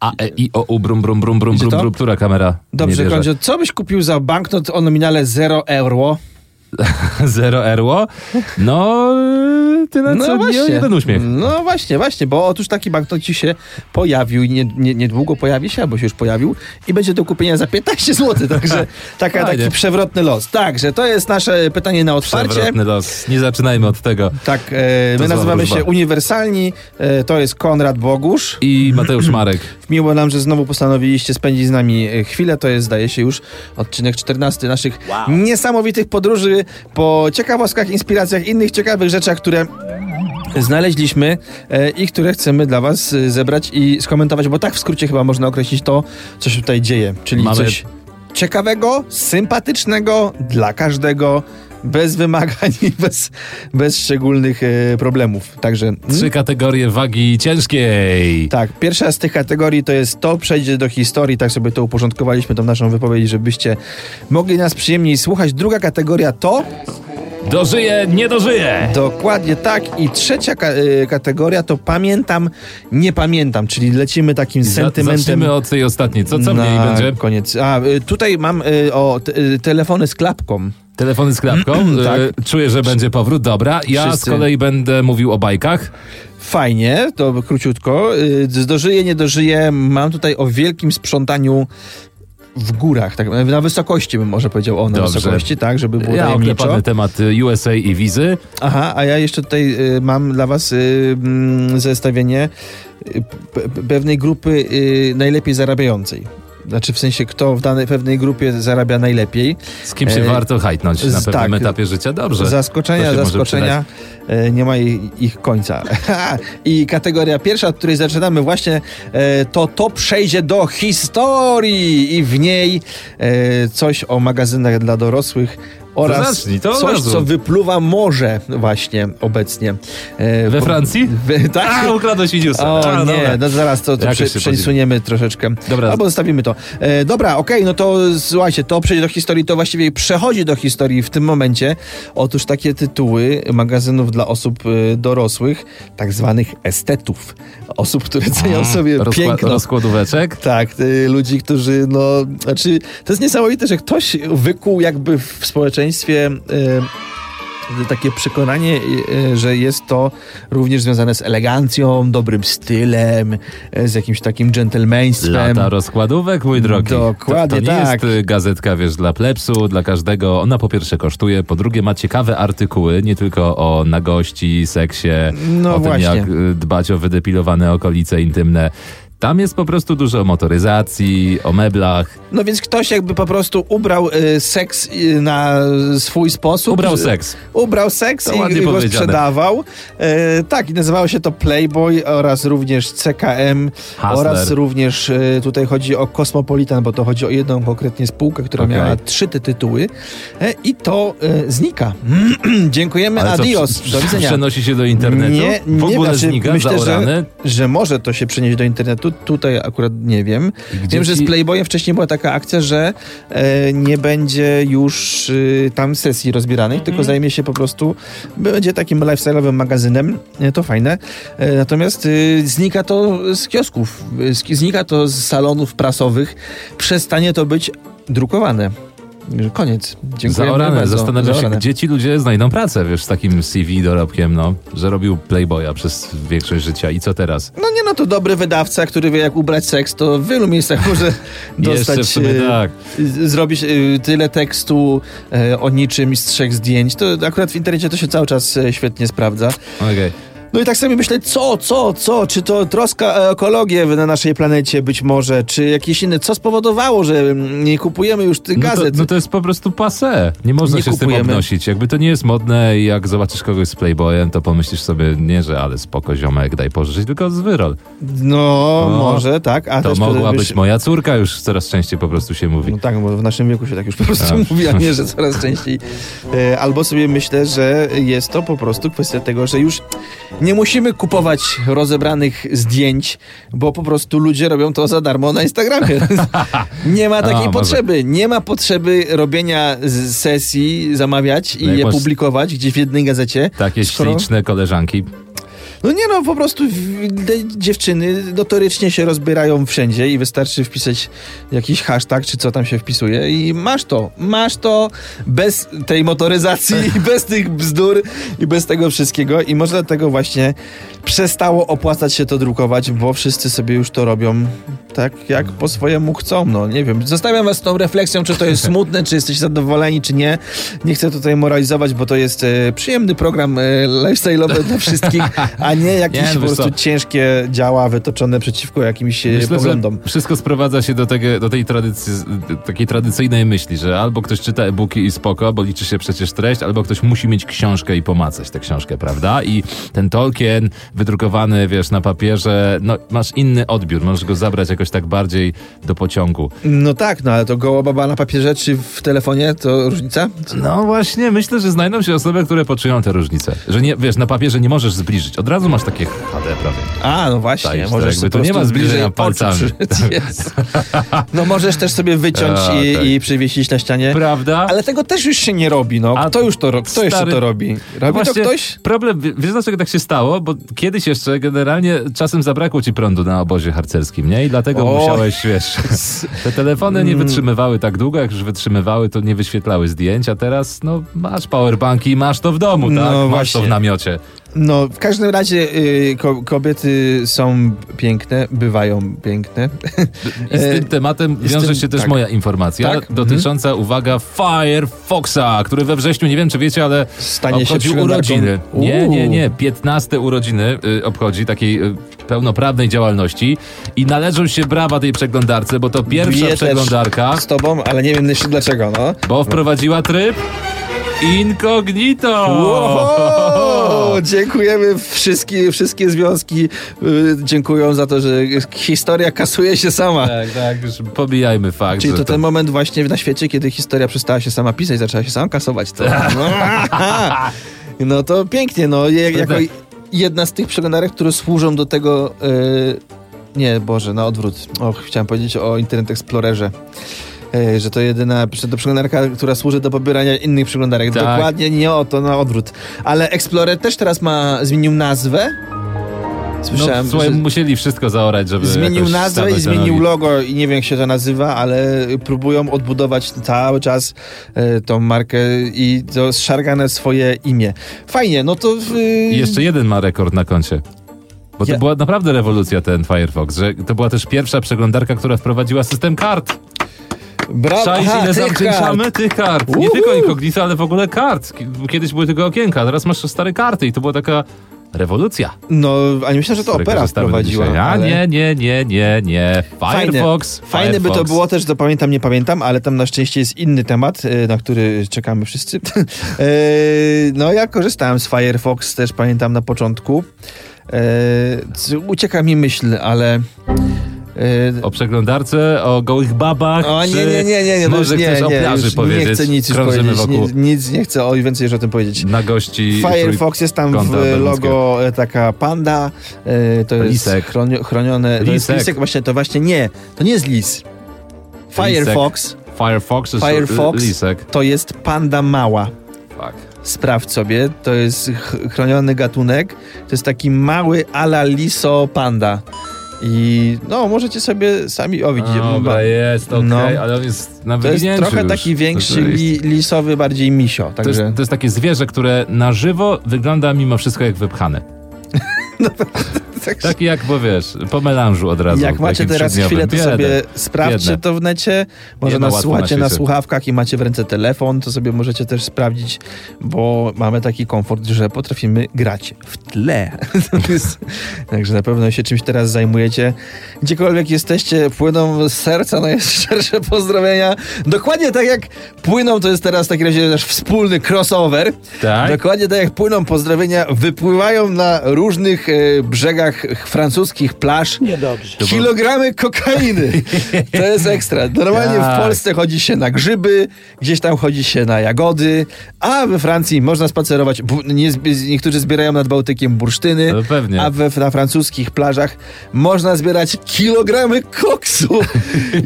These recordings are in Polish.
A, E, I, O, U, brum, brum, brum, brum, brum, to? brum, która kamera? Dobrze, nie bierze? Kondzio, co byś kupił za banknot o nominale 0 euro? Zero erło? No, tyle co nie, jeden uśmiech. No właśnie, właśnie, bo otóż taki banknot ci się pojawił i nie, nie, niedługo pojawi się, albo się już pojawił i będzie do kupienia za 15 zł, także taka, Fajnie. taki przewrotny los. Także to jest nasze pytanie na otwarcie. Przewrotny los. Nie zaczynajmy od tego. Tak, e, To my nazywamy wróżba. się Uniwersalni, e, to jest Konrad Bogusz. I Mateusz Marek. Miło nam, że znowu postanowiliście spędzić z nami e, chwilę. To jest, zdaje się, już odcinek 14 naszych niesamowitych podróży po ciekawostkach, inspiracjach, innych ciekawych rzeczach, które znaleźliśmy e, i które chcemy dla was e, zebrać i skomentować, bo tak w skrócie chyba można określić to, co się tutaj dzieje. Czyli Mamy- coś ciekawego, sympatycznego dla każdego, bez wymagań i bez, bez szczególnych e, problemów. Także Trzy kategorie wagi ciężkiej. tak, pierwsza z tych kategorii to jest to, przejdzie do historii, tak sobie to uporządkowaliśmy, tą naszą wypowiedź, żebyście mogli nas przyjemniej słuchać. Druga kategoria to Dożyję, nie dożyję. dokładnie tak i trzecia ka- y, kategoria to pamiętam, nie pamiętam, czyli lecimy takim Za- sentymentem. Zacznijmy od tej ostatniej. Co, co w niej na będzie? koniec. A, y, tutaj mam y, o y, telefony z klapką. Telefony z klapką. Tak. E, Czuję, że będzie powrót. Dobra. Ja Wszyscy. z kolei będę mówił o bajkach. Fajnie, to króciutko. Dożyję, nie dożyję. Mam tutaj o wielkim sprzątaniu w górach, tak, na wysokości bym może powiedział o na Dobrze. wysokości, tak, żeby było Ja tajemniczo. temat USA i wizy. Aha, a ja jeszcze tutaj y, mam dla was y, mm, zestawienie y, pe- pe- pewnej grupy y, najlepiej zarabiającej. Znaczy w sensie, kto w danej pewnej grupie zarabia najlepiej. Z kim się E, warto hajtnąć na pewnym tak. etapie życia? Dobrze. Zaskoczenia, zaskoczenia, e, nie ma ich, ich końca. I kategoria pierwsza, od której zaczynamy właśnie, e, to to przejdzie do historii i w niej e, coś o magazynach dla dorosłych oraz zacznij, to coś, co wypluwa morze właśnie obecnie. E, We Francji? W, tak? A, ukradłeś newsa. O A, nie, dobra. no zaraz to, to prze, przesuniemy troszeczkę. Dobra. Albo zostawimy to. E, dobra, okej, no to słuchajcie, to przejdzie do historii, to właściwie przechodzi do historii w tym momencie. Otóż takie tytuły magazynów dla osób e, dorosłych, tak zwanych estetów. Osób, które cenią sobie Rozkład, piękno. rozkładóweczek. Tak, y, ludzi, którzy, no, znaczy, to jest niesamowite, że ktoś wykuł jakby w społeczeństwie y, takie przekonanie, y, że jest to również związane z elegancją, dobrym stylem, y, z jakimś takim dżentelmeństwem. Lata rozkładówek, mój drogi. Dokładnie to, to nie tak. jest y, gazetka, wiesz, dla plepsu, dla każdego. Ona po pierwsze kosztuje, po drugie ma ciekawe artykuły, nie tylko o nagości, seksie, No o właśnie. tym, jak y, dbać o wydepilowane okolice intymne. Tam jest po prostu dużo o motoryzacji, o meblach. No więc ktoś jakby po prostu ubrał y, seks y, na swój sposób. Ubrał Y, seks. Ubrał seks To i ładnie go sprzedawał. E, tak, i nazywało się to Playboy oraz również CKM Hustler. oraz również e, tutaj chodzi o Cosmopolitan, bo to chodzi o jedną konkretnie spółkę, która Okej. miała trzy te tytuły e, i to e, znika. Dziękujemy, Ale co, adios, prze- do widzenia. Przenosi się do internetu? Nie, w ogóle znaczy, znika, myślę, że, że może to się przenieść do internetu. Tutaj akurat nie wiem. Gdzie wiem, że z ci- Playboyem wcześniej była taka akcja, że e, nie będzie już e, tam sesji rozbieranych, tylko zajmie się po prostu, będzie takim lifestyle'owym magazynem. E, to fajne. E, natomiast e, znika to z kiosków, e, znika to z salonów prasowych. Przestanie to być drukowane. Koniec. Dziękuję Zaorane. bardzo. Zastanawiam się, gdzie ci ludzie znajdą pracę, wiesz, z takim CV dorobkiem, no, że robił Playboya przez większość życia. I co teraz? No nie no, to dobry wydawca, który wie jak ubrać seks, to w wielu miejscach może dostać, Jeszcze w sumie e, tak. zrobić e, tyle tekstu e, o niczym i z trzech zdjęć. To akurat w internecie to się cały czas świetnie sprawdza. Okej. No i tak sobie myślę, co, co, co, czy to troska o ekologię na naszej planecie być może, czy jakieś inne, co spowodowało, że nie kupujemy już tych No to, gazet. no to jest po prostu passé. Nie można Nie się z kupujemy. tym obnosić. Jakby to nie jest modne i jak zobaczysz kogoś z Playboyem, to pomyślisz sobie, nie, że ale spoko ziomek, daj pożyczyć, tylko z wyrol. No, No, może, tak. A To mogła być moja córka, już coraz częściej po prostu się mówi. No tak, bo w naszym wieku się tak już po prostu Tak. mówi, a nie, że coraz częściej. E, Albo sobie myślę, że jest to po prostu kwestia tego, że już nie musimy kupować rozebranych zdjęć, bo po prostu ludzie robią to za darmo na Instagramie. nie ma takiej A, może. potrzeby. Nie ma potrzeby robienia sesji, zamawiać i No je publikować gdzieś w jednej gazecie. Takie skoro- śliczne koleżanki. No nie no, po prostu te dziewczyny notorycznie się rozbierają wszędzie i wystarczy wpisać jakiś hashtag, czy co tam się wpisuje i masz to, masz to bez tej motoryzacji i bez tych bzdur i bez tego wszystkiego i może dlatego właśnie przestało opłacać się to drukować, bo wszyscy sobie już to robią tak jak po swojemu chcą, no nie wiem. Zostawiam was z tą refleksją, czy to jest smutne, czy jesteście zadowoleni, czy nie. Nie chcę tutaj moralizować, bo to jest e, przyjemny program e, lifestyle'owy dla wszystkich, a nie jakieś Nie, no po prostu co? ciężkie działa wytoczone przeciwko jakimś e, Myślę, poglądom. wszystko sprowadza się do, tego, do tej tradycji, takiej tradycyjnej myśli, że albo ktoś czyta e-booki i spoko, bo liczy się przecież treść, albo ktoś musi mieć książkę i pomacać tę książkę, prawda? I ten Tolkien wydrukowany, wiesz, na papierze, no masz inny odbiór, możesz go zabrać jakoś tak bardziej do pociągu. No tak, no ale to goła baba na papierze czy w telefonie, to różnica? No właśnie, myślę, że znajdą się osoby, które poczują te różnice. Że nie, wiesz, na papierze nie możesz zbliżyć. Od razu masz takie HD prawie. A, no właśnie, Czaisz, możesz tak, sobie tu nie ma zbliżenia palcami. Jezu. No możesz też sobie wyciąć A, i, tak. i przywiesić na ścianie. Prawda? Ale tego też już się nie robi, no. A Kto już to, ro- kto jeszcze stary- to robi? Robi Właśnie to ktoś? Problem, wie- wiesz dlaczego tak się stało? Bo kiedyś jeszcze generalnie czasem zabrakło ci prądu na obozie harcerskim, nie? I dlatego O. musiałeś, wiesz, te telefony Mm. nie wytrzymywały tak długo, jak już wytrzymywały, to nie wyświetlały zdjęć, a teraz, no, masz powerbanki i masz to w domu, tak? No masz właśnie. to w namiocie. No, w każdym razie y, ko kobiety są piękne, bywają piękne. I z E, tym tematem wiąże tym- się też tak. moja informacja Tak? dotycząca, uwaga, Firefoxa, który we wrześniu, nie wiem czy wiecie, ale Stanie się obchodził przeglądarką. urodziny. Nie, Uuu. nie, nie. 15 urodziny y, obchodzi takiej y, pełnoprawnej działalności i należą się brawa tej przeglądarce, bo to pierwsza też przeglądarka, Z tobą, ale nie wiem jeszcze dlaczego, no. bo wprowadziła tryb incognito. Wow, dziękujemy wszystkie, wszystkie związki y, dziękują za to, że historia kasuje się sama. Tak, tak, już pobijajmy fakt, Czyli że to ten moment właśnie na świecie, kiedy historia przestała się sama pisać, zaczęła się sama kasować. To, no to pięknie, no je- jako tak. jedna z tych przeglądarek, które służą do tego y, nie, Boże, na odwrót. Och, chciałem powiedzieć o Internet Explorerze. Że to jedyna to przeglądarka, która służy do pobierania innych przeglądarek. Tak. Dokładnie nie o to, na odwrót. Ale Explorer też teraz ma, zmienił nazwę. No, Słyszałem, słuchaj, że musieli wszystko zaorać, żeby zmienił nazwę i zmienił logo i nie wiem jak się to nazywa, ale próbują odbudować cały czas e, tą markę i to zszargane swoje imię. Fajnie, no to... y, jeszcze jeden ma rekord na koncie. Bo to Ja- była naprawdę rewolucja ten Firefox, że to była też pierwsza przeglądarka, która wprowadziła system kart. Brawo, Czaisz, ile tych zawdzięczamy kart. tych kart. Nie tylko incognito, ale w ogóle kart. Ki- Kiedyś były tylko okienka, teraz masz stare karty i to była taka rewolucja. No, a nie myślę, że to Opera dzisiaj. A ale... nie, nie, nie, nie, nie. Fajne. Firefox. Fajne by to Firefox. było też, to pamiętam, nie pamiętam, ale tam na szczęście jest inny temat, e, na który czekamy wszyscy. E, no ja korzystałem z Firefox też, pamiętam na początku. E, Ucieka mi myśl, ale... e, O przeglądarce, o gołych babach. O nie, nie, nie, nie, nie, no Może nie, chcesz o nie, plaży już powiedzieć. nie chcę nic już Krążymy powiedzieć, wokół nic, nie chcę o więcej już o tym powiedzieć. na gości. Firefox jest tam w logo e, taka panda, e, to jest Lisek. chronio, chronione, to jest Lisek. lisek, właśnie to właśnie nie, to nie jest lis. Firefox Firefox jest Firefox. lisek. to jest panda mała. Fuck. Sprawdź sobie, to jest ch- chroniony gatunek, to jest taki mały ala liso panda. I no, możecie sobie sami, o widzicie, Dobra, jest, okej, No. ale on jest na to jest trochę już. taki większy, li, lisowy, bardziej misio, To jest, także... to jest takie zwierzę, które na żywo wygląda mimo wszystko jak wypchane. tak, Taki jak, bo wiesz, po melanżu od razu. Jak macie teraz chwilę, to sobie sprawdźcie to w necie. Może Nie nas słuchacie na na, słuchawkach i macie w ręce telefon, to sobie możecie też sprawdzić, bo mamy taki komfort, że potrafimy grać w tle. Także na pewno się czymś teraz zajmujecie. Gdziekolwiek jesteście, płyną z serca najszczersze pozdrowienia. Dokładnie tak jak płyną, to jest teraz w takim razie nasz wspólny crossover. Tak? Dokładnie tak jak płyną pozdrowienia, wypływają na różnych e, brzegach francuskich plaż Niedobrze. kilogramy kokainy. To jest ekstra. Normalnie w Tak. Polsce chodzi się na grzyby, gdzieś tam chodzi się na jagody, a we Francji można spacerować. Nie, niektórzy zbierają nad Bałtykiem bursztyny, No pewnie. a we, na francuskich plażach można zbierać kilogramy koksu.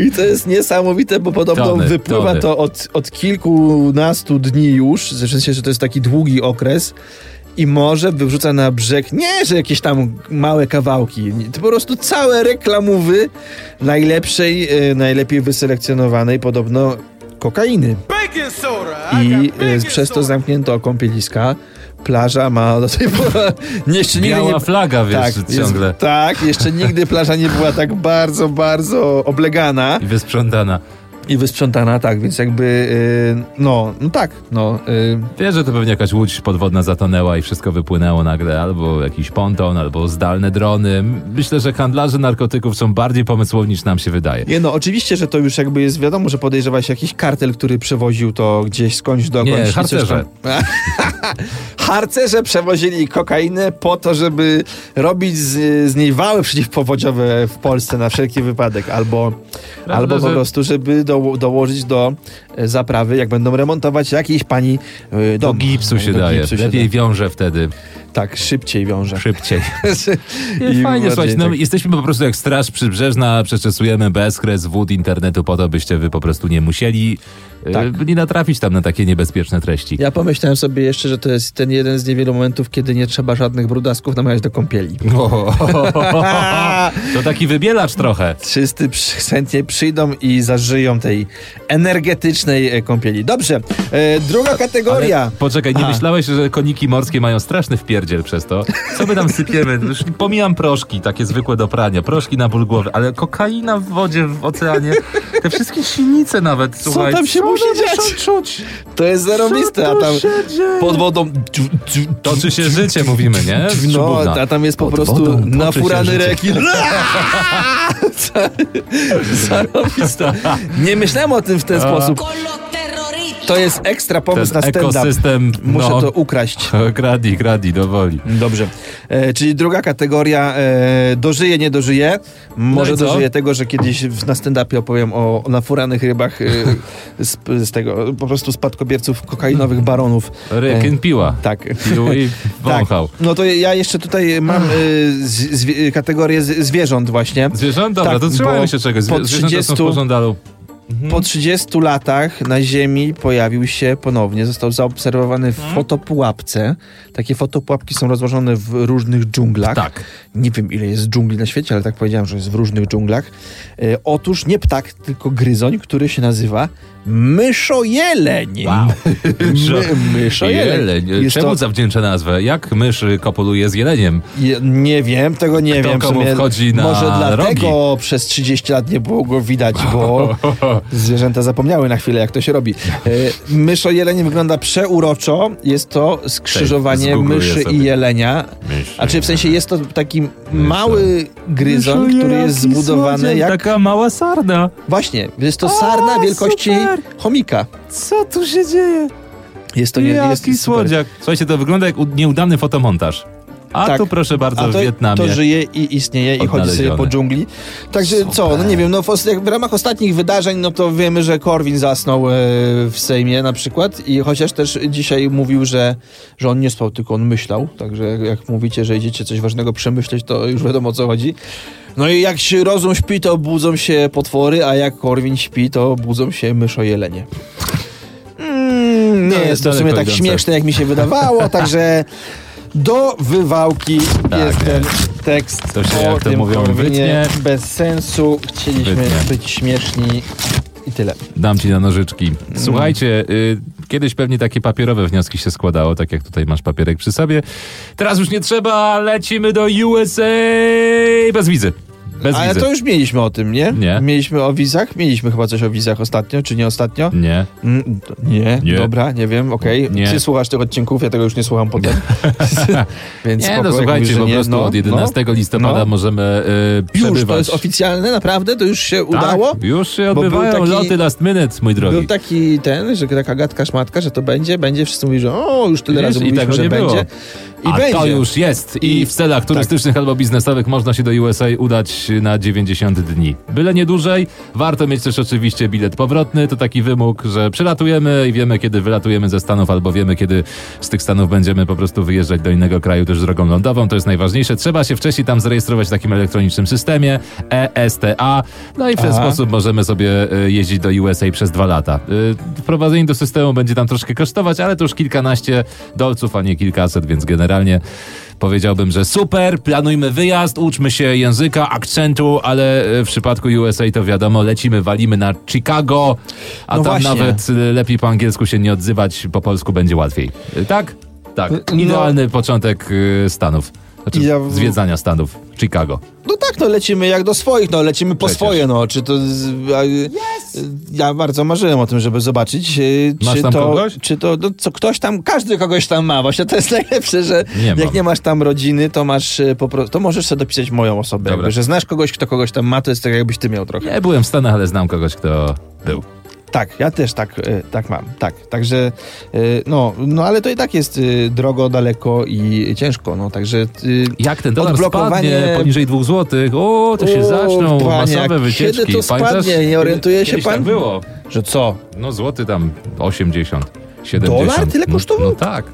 I to jest niesamowite, bo podobno Tony, wypływa tony. to od, od kilkunastu dni już, sensie, że to jest taki długi okres. I może wyrzuca na brzeg nie, że jakieś tam małe kawałki, to po prostu całe reklamowy najlepszej, e, najlepiej wyselekcjonowanej podobno kokainy. I e, przez to zamknięto kąpieliska. Plaża ma do tej pory... Nie, jeszcze nigdy Biała nie, flaga, wiesz, tak, ciągle. Jest, tak, jeszcze nigdy plaża nie była tak bardzo, bardzo oblegana I wysprzątana. I wysprzątana, tak, więc jakby, y, no, no tak, no, y, Wiesz, że to pewnie jakaś łódź podwodna zatonęła i wszystko wypłynęło nagle, albo jakiś ponton, albo zdalne drony. Myślę, że handlarze narkotyków są bardziej pomysłowi niż nam się wydaje. nie no, oczywiście, że to już jakby jest wiadomo, że podejrzewa się jakiś kartel, który przewoził to gdzieś skądś dokądś. Nie, harcerze. harcerze przewozili kokainę po to, żeby robić z, z niej wały przeciwpowodziowe w Polsce na wszelki wypadek, albo, albo po prostu, żeby do, dołożyć do e, zaprawy, jak będą remontować jakiejś pani e, Do dom. gipsu się Do daje. gipsu się Lepiej da. wiąże wtedy. Tak, szybciej wiąże. Szybciej. I Nie, fajnie, słuchajcie, no, tak- jesteśmy po prostu jak straż przybrzeżna, przeczesujemy bezkres wód internetu po to, byście wy po prostu nie musieli Tak. tak. byli natrafić tam na takie niebezpieczne treści. Ja pomyślałem sobie jeszcze, że to jest ten jeden z niewielu momentów, kiedy nie trzeba żadnych brudasków namawiać do kąpieli. O, to taki wybielacz trochę. Wszyscy chętnie przyjdą i zażyją tej energetycznej e, kąpieli. Dobrze, e, druga kategoria. Ale poczekaj, nie Aha. myślałeś, że koniki morskie mają straszny wpierdziel przez to? Co my tam sypiemy? Już pomijam proszki, takie zwykłe do prania, proszki na ból głowy, ale kokaina w wodzie, w oceanie, te wszystkie silnice nawet, słuchaj. tam się co musi dziać? czuć? To jest zarobiste, a tam pod wodą... Toczy się życie, mówimy, nie? No, a tam jest po Pod prostu nafurany życie. rekin. Zarobiste. Nie myślałem o tym w ten sposób. To jest ekstra pomysł Ten na stand-up. ekosystem, Muszę no. to ukraść. Gradi, gradi, dowoli. Dobrze. E, czyli druga kategoria e, dożyje, nie dożyje. Może No i co? dożyje tego, że kiedyś w- na stand-upie opowiem o, o nafuranych rybach e, z, z tego, po prostu spadkobierców kokainowych baronów. Rekin piła. Tak. Pił i wąchał. No to ja jeszcze tutaj mam e, z, zwie, kategorię z, zwierząt właśnie. Zwierząt? Dobra, Tak, to trzymajmy się czegoś. po Zwie- Zwierzęta są 30 w pożądalu. Po 30 latach na Ziemi pojawił się ponownie, został zaobserwowany w Mhm. fotopułapce. Takie fotopułapki są rozłożone w różnych dżunglach. Tak. Nie wiem, ile jest dżungli na świecie, ale tak powiedziałem, że jest w różnych dżunglach. E, otóż nie ptak, tylko gryzoń, który się nazywa myszojeleń. Wow. My, myszojeleń. Jeleń. Jest Czemu to, zawdzięcza nazwę? Jak mysz kopuluje z jeleniem? je, nie wiem, tego nie Kto wiem. komu wchodzi na Może dlatego rogi? przez 30 lat nie było go widać, bo zwierzęta zapomniały na chwilę, jak to się robi. E, myszojeleń wygląda przeuroczo. Jest to skrzyżowanie zgoogluję myszy i jelenia. A czy w sensie jest to taki mały gryzoń, który jest zbudowany jak... Taka mała sarna. Właśnie, jest to sarna wielkości super. Chomika. Co tu się dzieje? Jest to nie, Jaki jest super. słodziak. Słuchajcie, to wygląda jak nieudany fotomontaż. A Tak. tu proszę bardzo A to, w Wietnamie. to żyje i istnieje i chodzi sobie po dżungli. Także co, no nie wiem, no w, w ramach ostatnich wydarzeń, no to wiemy, że Korwin zasnął e, w Sejmie na przykład i chociaż też dzisiaj mówił, że, że on nie spał, tylko on myślał, także jak, jak mówicie, że idziecie coś ważnego przemyśleć, to już wiadomo o co chodzi. No i jak się rozum śpi, to budzą się potwory, a jak Korwin śpi, to budzą się myszojelenie. Mm, nie No, jest to w sumie tak śmieszne, jak mi się wydawało, także do wywałki Tak jest ten tekst To się, o jak to mówią, wytnie. Bez sensu, chcieliśmy Wytnie. być śmieszni i tyle. Dam ci na nożyczki. Mm. Słuchajcie, y, kiedyś pewnie takie papierowe wnioski się składało, tak jak tutaj masz papierek przy sobie. Teraz już nie trzeba, lecimy do USA bez wizy. Bez Ale wizy. to już mieliśmy o tym, nie? Nie. Mieliśmy o wizach? Mieliśmy chyba coś o wizach ostatnio, czy nie ostatnio? Nie. Mm, nie, Nie. dobra, nie wiem, okej. Nie. Ty słuchasz tych odcinków, ja tego już nie słucham potem. Więc Nie, spoko, no słuchajcie, mówisz, po prostu no, od 11 no. listopada no. możemy y, Już, przebywać. to jest oficjalne, naprawdę? To już się Tak, udało? Już się odbywają taki- loty last minute, mój drogi. Był taki ten, że taka gadka szmatka, że to będzie, będzie, wszyscy mówili, że o, już tyle Wiesz, razy mówiliśmy, tego że nie było. I A będzie. to już jest. I, I- w celach turystycznych albo biznesowych można się do USA udać na 90 dni. Byle nie dłużej. Warto mieć też oczywiście bilet powrotny. To taki wymóg, że przylatujemy i wiemy, kiedy wylatujemy ze Stanów, albo wiemy, kiedy z tych Stanów będziemy po prostu wyjeżdżać do innego kraju też drogą lądową. To jest najważniejsze. Trzeba się wcześniej tam zarejestrować w takim elektronicznym systemie ESTA. No i w ten Aha. sposób możemy sobie e, jeździć do USA przez dwa lata. E, Wprowadzenie do systemu będzie tam troszkę kosztować, ale to już kilkanaście dolców, a nie kilkaset, więc generalnie powiedziałbym, że super, planujmy wyjazd, uczmy się języka, akcentu, ale e, w przypadku USA to wiadomo, lecimy, walimy na Chicago, a No tam właśnie. nawet e, lepiej po angielsku się nie odzywać, po polsku będzie łatwiej. E, Tak? Tak. No- Idealny początek e, Stanów. Znaczy, Ja w- zwiedzania Stanów. Chicago. No tak, no lecimy jak do swoich, no lecimy po Przecież. swoje, no. Czy to... A, Ja bardzo marzyłem o tym, żeby zobaczyć, e, Masz czy tam to... kogoś? Czy to, no, co ktoś tam, każdy kogoś tam ma. Właśnie to jest najlepsze, że Nie jak mam. nie masz tam rodziny, to masz e, po prostu, to możesz sobie dopisać moją osobę. Jakby, że znasz kogoś, kto kogoś tam ma, to jest tak jakbyś ty miał trochę. Nie byłem w Stanach, ale znam kogoś, kto był. Tak, ja też tak, e, tak mam, tak. Także, e, no, no ale to i tak jest e, drogo, daleko i ciężko, no, także... Jak ten dolar Odblokowanie- spadnie poniżej 2 złotych, o, to się O, zaczną panie, masowe wycieczki. kiedy to Pamiętasz? spadnie? Nie orientuje się pan? Tak było. Że co? No złoty tam 80, 70. Dolar tyle No- kosztował? No, tak.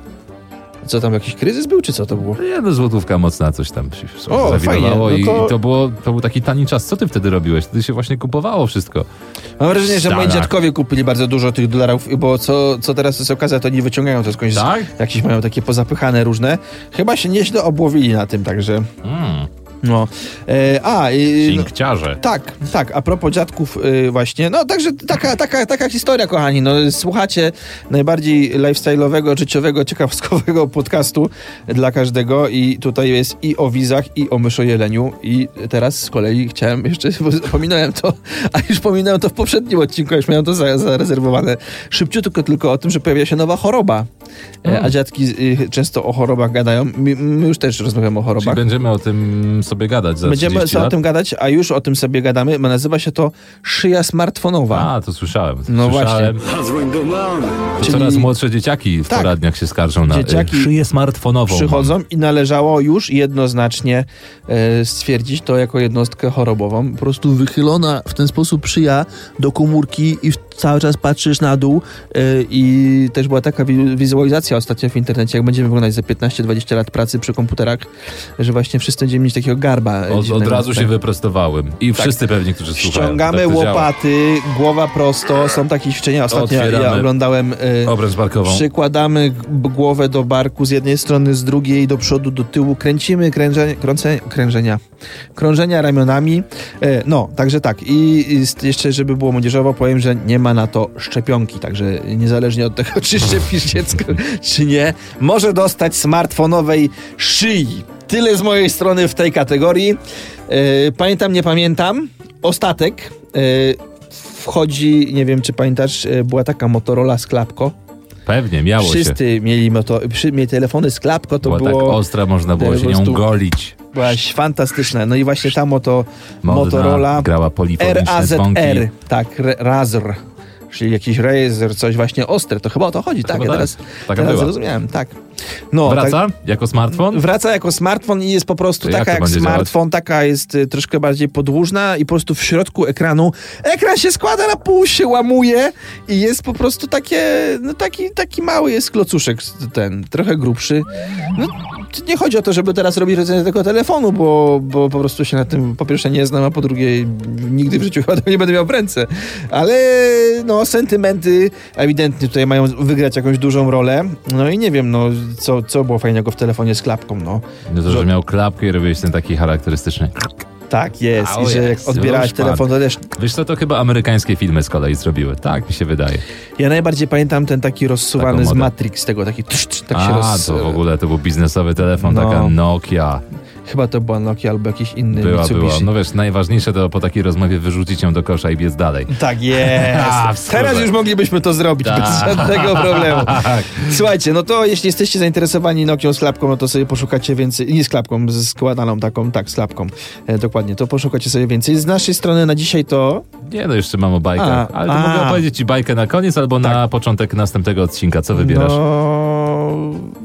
Co tam, jakiś kryzys był, czy co to było? Nie, no złotówka mocna, coś tam się O, zawirowało fajnie, no i, to- i to, było, to był taki tani czas. Co ty wtedy robiłeś? Wtedy się właśnie kupowało wszystko. Mam wrażenie, że moi dziadkowie kupili bardzo dużo tych dolarów, bo co, co teraz jest okazja, to nie wyciągają to skądś. Tak? Jakieś mają takie pozapychane różne. Chyba się nieźle obłowili na tym, także. Mm, No. E, a, i, no, cinkciarze. tak, tak, a propos dziadków y, właśnie, no także taka, taka, taka historia, kochani, no słuchacie najbardziej lifestyle'owego, życiowego, ciekawskowego podcastu dla każdego i tutaj jest i o wizach, i o myszojeleniu i teraz z kolei chciałem jeszcze, bo pominąłem to, a już pominąłem to w poprzednim odcinku, już miałem to za- zarezerwowane, szybciutko tylko o tym, że pojawia się nowa choroba, e, Mm. a dziadki y, często o chorobach gadają, my, my już też rozmawiamy o Czyli chorobach. będziemy o tym sobie gadać za Będziemy 30 sobie o tym gadać, a już o tym sobie gadamy. Nazywa się to szyja smartfonowa. A, to słyszałem. No słyszałem. Czyli Coraz młodsze dzieciaki w Tak. poradniach się skarżą na Dzieciaki y, szyję smartfonową. Przychodzą i należało już jednoznacznie e, stwierdzić to jako jednostkę chorobową. Po prostu wychylona w ten sposób szyja do komórki i w- cały czas patrzysz na dół e, i też była taka wi- wizualizacja ostatnio w internecie, jak będziemy wyglądać za 15-20 lat pracy przy komputerach, że właśnie wszyscy będziemy mieć takiego garba. Od, od razu się Tak. wyprostowałem. I wszyscy pewnie, którzy słuchają. Ściągamy tak łopaty, głowa prosto, są takie ćwiczenia. Ostatnio ja, ja Otwieramy. oglądałem... e, Obręcz barkową. Przykładamy głowę do barku z jednej strony, z drugiej, do przodu, do tyłu, kręcimy kręże, krące, krężenia, krążenia ramionami. E, no, także tak. I jeszcze, żeby było młodzieżowo, powiem, że nie ma na to szczepionki, także niezależnie od tego, czy szczepisz dziecko, czy nie, może dostać smartfonowej szyi. Tyle z mojej strony w tej kategorii. E, pamiętam, nie pamiętam. Ostatek. E, wchodzi, nie wiem, czy pamiętasz, e, była taka Motorola z klapko. Pewnie, miało się. Wszyscy mieli, moto, przy, mieli telefony z klapko, to Była tak było ostra, można było się nią golić. byłaś fantastyczne. No i właśnie ta moto, Modna, Motorola grała polifoniczne. RAZR, tak, Razr, czyli jakiś Razer, coś właśnie ostre, to chyba o to chodzi, tak, Chyba ja tak. teraz, Taka teraz zrozumiałem, tak. No, Wraca tak, jako smartfon? Wraca jako smartfon i jest po prostu jak taka jak będzie smartfon, taka jest y, troszkę bardziej podłużna i po prostu w środku ekranu ekran się składa na pół, się łamuje i jest po prostu takie, no taki, taki mały jest klocuszek ten, trochę grubszy. No, nie chodzi o to, żeby teraz robić recenzję tego telefonu, bo, bo po prostu się na tym po pierwsze nie znam, a po drugie nigdy w życiu chyba tego nie będę miał w ręce. Ale no sentymenty ewidentnie tutaj mają wygrać jakąś dużą rolę. No i nie wiem, no co, co było fajnego w telefonie z klapką, no. No to, że miał klapkę i robiłeś ten taki charakterystyczny. Tak jest. I że jak odbierałeś telefon, to też... Wiesz co, to chyba amerykańskie filmy z kolei zrobiły. Tak mi się wydaje. Ja najbardziej pamiętam ten taki rozsuwany z. Matrix, tego taki... Tsz, tsz, tak się A, roz... to w ogóle to był biznesowy telefon, No. taka Nokia. Chyba to była Nokia albo jakiś inny Była, Mitsubishi. była. No wiesz, najważniejsze to po takiej rozmowie wyrzucić ją do kosza i biec dalej. Tak jest. Teraz już moglibyśmy to zrobić bez Tak. żadnego problemu. Tak. Słuchajcie, no to jeśli jesteście zainteresowani Nokią z klapką, no to sobie poszukacie więcej, nie z klapką, z składaną taką, tak, z klapką, e, dokładnie, to poszukacie sobie więcej. Z naszej strony na dzisiaj to Nie, no jeszcze mam o bajkach. A, ale to a. mogę opowiedzieć ci bajkę na koniec albo na początek następnego odcinka. Co wybierasz?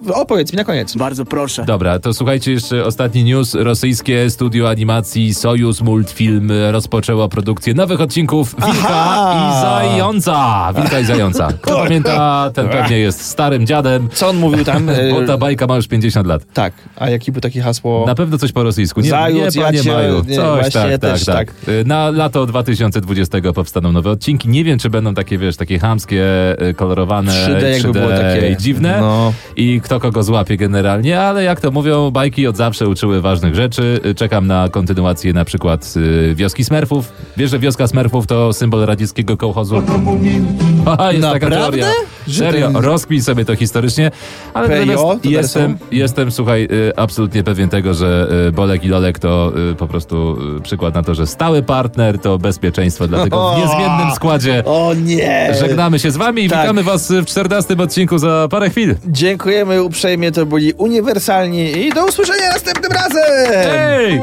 No, opowiedz mi na koniec. Bardzo proszę. Dobra, to słuchajcie jeszcze ostatni news. Rosyjskie studio animacji Sojus Multfilm rozpoczęło produkcję nowych odcinków Wilka Aha! i Zająca. Wilka i Zająca. Kto pamięta, ten pewnie jest starym dziadem, Co on mówił tam? Bo ta bajka ma już 50 lat. tak, a jaki był takie hasło? Na pewno coś po rosyjsku. Nie, Zając, nie, panie ja cię- Maju. nie, Coś właśnie tak, ja tak, też tak, Y, Na lato 2020 powstaną nowe odcinki. Nie wiem, czy będą takie, wiesz, takie chamskie, y, kolorowane, 3D jakby było takie. i dziwne. No. I kto kogo złapie generalnie, ale jak to mówią, bajki od zawsze uczyły ważnych rzeczy. Czekam na kontynuację na przykład y, Wioski Smerfów. Wiesz, że Wioska Smerfów to symbol radzieckiego kołchozu? Haha, jest taka Naprawdę? teoria. Że Serio, ten- rozkmij sobie to historycznie. Ale PIO jestem, jestem, słuchaj, y, absolutnie pewien tego, że Bolek i Lolek to po prostu przykład na to, że stały partner to bezpieczeństwo, dlatego w niezmiennym składzie O nie! żegnamy się z wami i Tak. witamy was w 14 odcinku za parę chwil. Dziękujemy uprzejmie, to byli uniwersalni i do usłyszenia następnym razem! Hej!